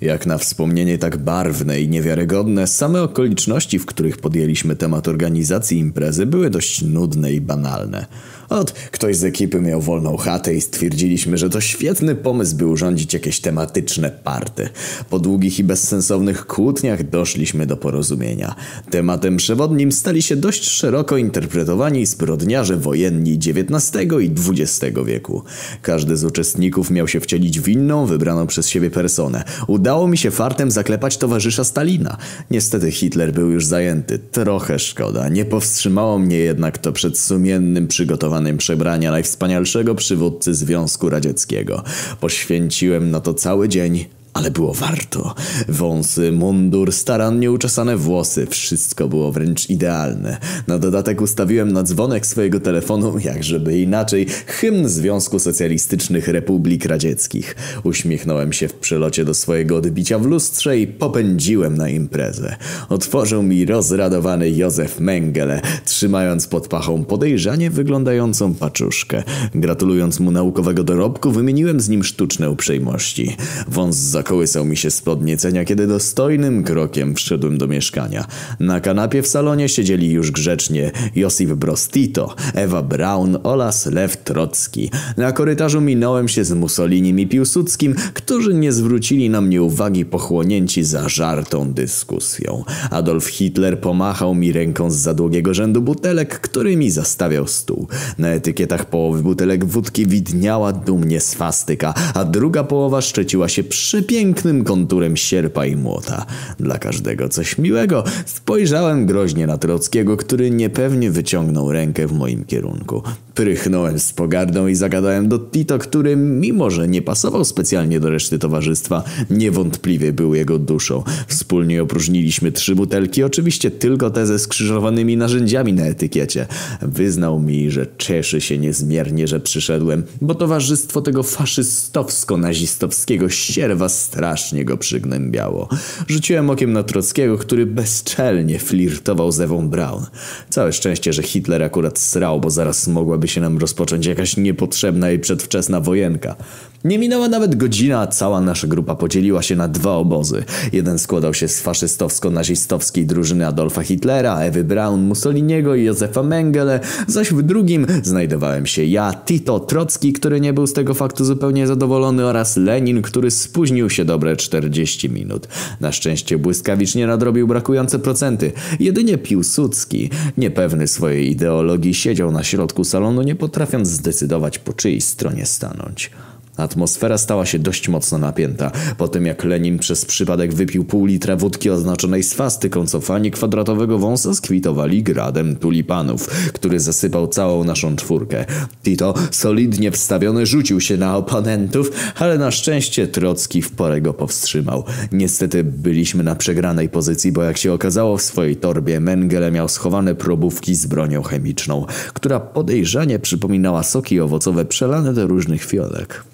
Jak na wspomnienie tak barwne i niewiarygodne, same okoliczności, w których podjęliśmy temat organizacji imprezy, były dość nudne i banalne. Ot, ktoś z ekipy miał wolną chatę i stwierdziliśmy, że to świetny pomysł, by urządzić jakieś tematyczne party. Po długich i bezsensownych kłótniach doszliśmy do porozumienia. Tematem przewodnim stali się dość szeroko interpretowani zbrodniarze wojenni XIX i XX wieku. Każdy z uczestników miał się wcielić w inną, wybraną przez siebie personę. Udało mi się fartem zaklepać towarzysza Stalina. Niestety Hitler był już zajęty. Trochę szkoda. Nie powstrzymało mnie jednak to przed sumiennym przygotowaniem przebrania najwspanialszego przywódcy Związku Radzieckiego. Poświęciłem na to cały dzień, ale było warto. Wąsy, mundur, starannie uczesane włosy, wszystko było wręcz idealne. Na dodatek ustawiłem na dzwonek swojego telefonu, jakżeby inaczej, hymn Związku Socjalistycznych Republik Radzieckich. Uśmiechnąłem się w przelocie do swojego odbicia w lustrze i popędziłem na imprezę. Otworzył mi rozradowany Józef Mengele, trzymając pod pachą podejrzanie wyglądającą paczuszkę. Gratulując mu naukowego dorobku, wymieniłem z nim sztuczne uprzejmości. Wąs Zakołysał mi się z podniecenia, kiedy dostojnym krokiem wszedłem do mieszkania. Na kanapie w salonie siedzieli już grzecznie Josip Brostito, Ewa Braun oraz Lew Trocki. Na korytarzu minąłem się z Mussolinim i Piłsudskim, którzy nie zwrócili na mnie uwagi pochłonięci zażartą dyskusją. Adolf Hitler pomachał mi ręką z za długiego rzędu butelek, którymi zastawiał stół. Na etykietach połowy butelek wódki widniała dumnie swastyka, a druga połowa szczeciła się przy pięknym konturem sierpa i młota. Dla każdego coś miłego. Spojrzałem groźnie na Trockiego, który niepewnie wyciągnął rękę w moim kierunku. Prychnąłem z pogardą i zagadałem do Tito, który mimo, że nie pasował specjalnie do reszty towarzystwa, niewątpliwie był jego duszą. Wspólnie opróżniliśmy trzy butelki, oczywiście tylko te ze skrzyżowanymi narzędziami na etykiecie. Wyznał mi, że cieszy się niezmiernie, że przyszedłem, bo towarzystwo tego faszystowsko-nazistowskiego sierwa strasznie go przygnębiało. Rzuciłem okiem na Trockiego, który bezczelnie flirtował z Ewą Braun. Całe szczęście, że Hitler akurat srał, bo zaraz mogłaby się nam rozpocząć jakaś niepotrzebna i przedwczesna wojenka. Nie minęła nawet godzina, a cała nasza grupa podzieliła się na dwa obozy. Jeden składał się z faszystowsko-nazistowskiej drużyny Adolfa Hitlera, Ewy Braun, Mussoliniego i Józefa Mengele, zaś w drugim znajdowałem się ja, Tito Trocki, który nie był z tego faktu zupełnie zadowolony oraz Lenin, który spóźnił się dobre 40 minut. Na szczęście błyskawicznie nadrobił brakujące procenty. Jedynie Piłsudski, niepewny swojej ideologii, siedział na środku salonu, nie potrafiąc zdecydować po czyjej stronie stanąć. Atmosfera stała się dość mocno napięta. Po tym jak Lenin przez przypadek wypił pół litra wódki oznaczonej swastyką, co fani kwadratowego wąsa skwitowali gradem tulipanów, który zasypał całą naszą czwórkę. Tito, solidnie wstawiony, rzucił się na oponentów, ale na szczęście Trocki w porę go powstrzymał. Niestety byliśmy na przegranej pozycji, bo jak się okazało w swojej torbie Mengele miał schowane probówki z bronią chemiczną, która podejrzanie przypominała soki owocowe przelane do różnych fiolek.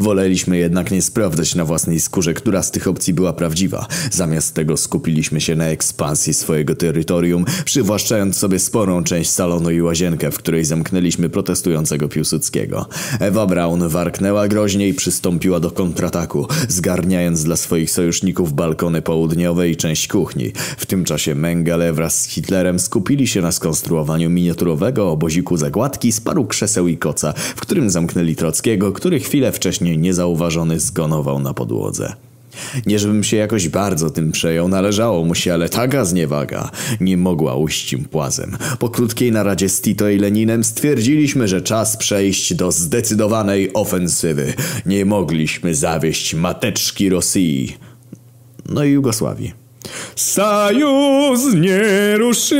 Woleliśmy jednak nie sprawdzać na własnej skórze, która z tych opcji była prawdziwa. Zamiast tego skupiliśmy się na ekspansji swojego terytorium, przywłaszczając sobie sporą część salonu i łazienkę, w której zamknęliśmy protestującego Piłsudskiego. Ewa Braun warknęła groźnie i przystąpiła do kontrataku, zgarniając dla swoich sojuszników balkony południowe i część kuchni. W tym czasie Mengele wraz z Hitlerem skupili się na skonstruowaniu miniaturowego oboziku zagładki z paru krzeseł i koca, w którym zamknęli Trockiego, który chwilę wcześniej wcześniej niezauważony zgonował na podłodze. Nie żebym się jakoś bardzo tym przejął, należało mu się, ale taka zniewaga nie mogła ujść im płazem. Po krótkiej naradzie z Tito i Leninem stwierdziliśmy, że czas przejść do zdecydowanej ofensywy. Nie mogliśmy zawieść mateczki Rosji. No i Jugosławii. Союз нерушимый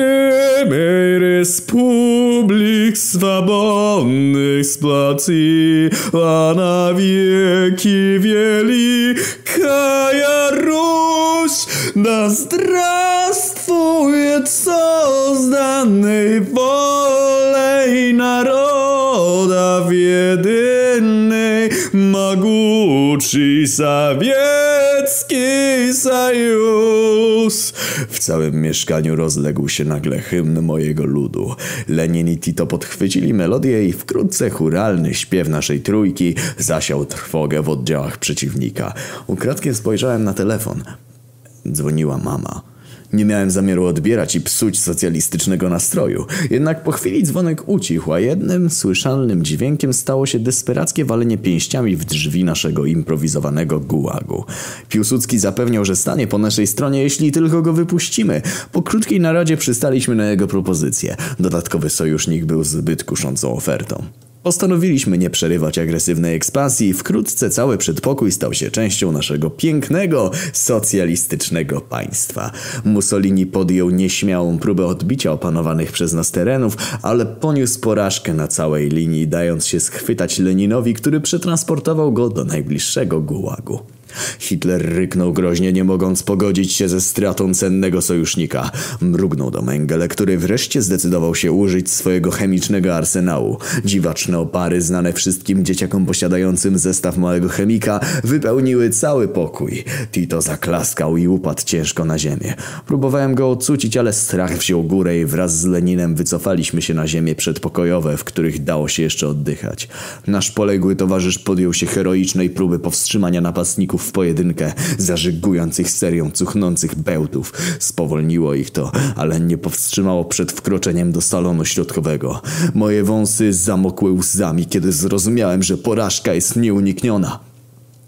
республик свободных сплотила навеки великая Русь. Да здравствует созданный волей народа в единой могучей Uczy sowiecki sojusz. W całym mieszkaniu rozległ się nagle hymn mojego ludu. Lenin i Tito podchwycili melodię i wkrótce churalny śpiew naszej trójki zasiał trwogę w oddziałach przeciwnika. Ukradkiem spojrzałem na telefon. Dzwoniła mama. Nie miałem zamiaru odbierać i psuć socjalistycznego nastroju. Jednak po chwili dzwonek ucichł, a jednym słyszalnym dźwiękiem stało się desperackie walenie pięściami w drzwi naszego improwizowanego gułagu. Piłsudski zapewniał, że stanie po naszej stronie, jeśli tylko go wypuścimy. Po krótkiej naradzie przystaliśmy na jego propozycję. Dodatkowy sojusznik był zbyt kuszącą ofertą. Postanowiliśmy nie przerywać agresywnej ekspansji i wkrótce cały przedpokój stał się częścią naszego pięknego, socjalistycznego państwa. Mussolini podjął nieśmiałą próbę odbicia opanowanych przez nas terenów, ale poniósł porażkę na całej linii, dając się schwytać Leninowi, który przetransportował go do najbliższego gułagu. Hitler ryknął groźnie, nie mogąc pogodzić się ze stratą cennego sojusznika. Mrugnął do Mengele, który wreszcie zdecydował się użyć swojego chemicznego arsenału. Dziwaczne opary, znane wszystkim dzieciakom posiadającym zestaw małego chemika, wypełniły cały pokój. Tito zaklaskał i upadł ciężko na ziemię. Próbowałem go odcucić, ale strach wziął górę i wraz z Leninem wycofaliśmy się na ziemię przedpokojowe, w których dało się jeszcze oddychać. Nasz poległy towarzysz podjął się heroicznej próby powstrzymania napastników w pojedynkę, zażygując ich serią cuchnących bełtów. Spowolniło ich to, ale nie powstrzymało przed wkroczeniem do salonu środkowego. Moje wąsy zamokły łzami, kiedy zrozumiałem, że porażka jest nieunikniona.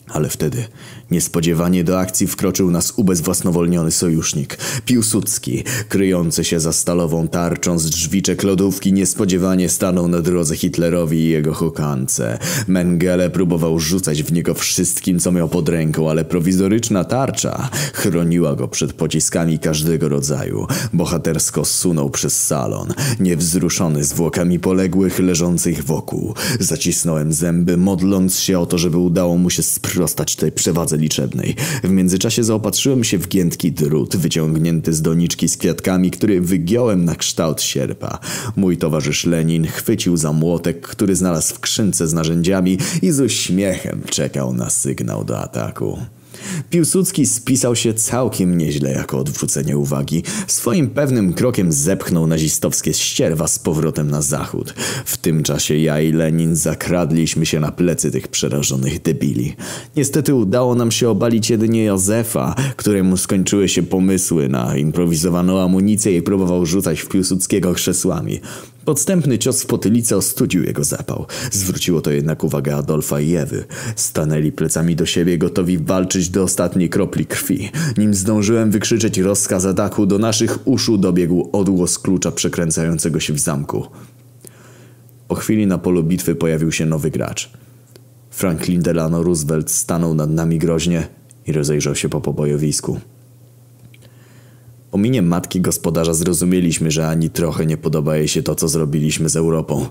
Ale wtedy niespodziewanie do akcji wkroczył nas ubezwłasnowolniony sojusznik. Piłsudski, kryjący się za stalową tarczą z drzwiczek lodówki, niespodziewanie stanął na drodze Hitlerowi i jego hukance. Mengele próbował rzucać w niego wszystkim, co miał pod ręką, ale prowizoryczna tarcza chroniła go przed pociskami każdego rodzaju. Bohatersko sunął przez salon, niewzruszony zwłokami poległych leżących wokół. Zacisnąłem zęby, modląc się o to, żeby udało mu się sprostać tej przewadze liczebnej. W międzyczasie zaopatrzyłem się w giętki drut wyciągnięty z doniczki z kwiatkami, który wygiąłem na kształt sierpa. Mój towarzysz Lenin chwycił za młotek, który znalazł w skrzynce z narzędziami i z uśmiechem czekał na sygnał do ataku. Piłsudski spisał się całkiem nieźle jako odwrócenie uwagi. Swoim pewnym krokiem zepchnął nazistowskie ścierwa z powrotem na zachód. W tym czasie ja i Lenin zakradliśmy się na plecy tych przerażonych debili. Niestety udało nam się obalić jedynie Józefa, któremu skończyły się pomysły na improwizowaną amunicję i próbował rzucać w Piłsudskiego krzesłami. Podstępny cios w potylicę ostudził jego zapał. Zwróciło to jednak uwagę Adolfa i Ewy. Stanęli plecami do siebie, gotowi walczyć do ostatniej kropli krwi. Nim zdążyłem wykrzyczeć rozkaz ataku, do naszych uszu dobiegł odgłos klucza przekręcającego się w zamku. Po chwili na polu bitwy pojawił się nowy gracz. Franklin Delano Roosevelt stanął nad nami groźnie i rozejrzał się po pobojowisku. Po minie matki gospodarza zrozumieliśmy, że ani trochę nie podoba jej się to, co zrobiliśmy z Europą.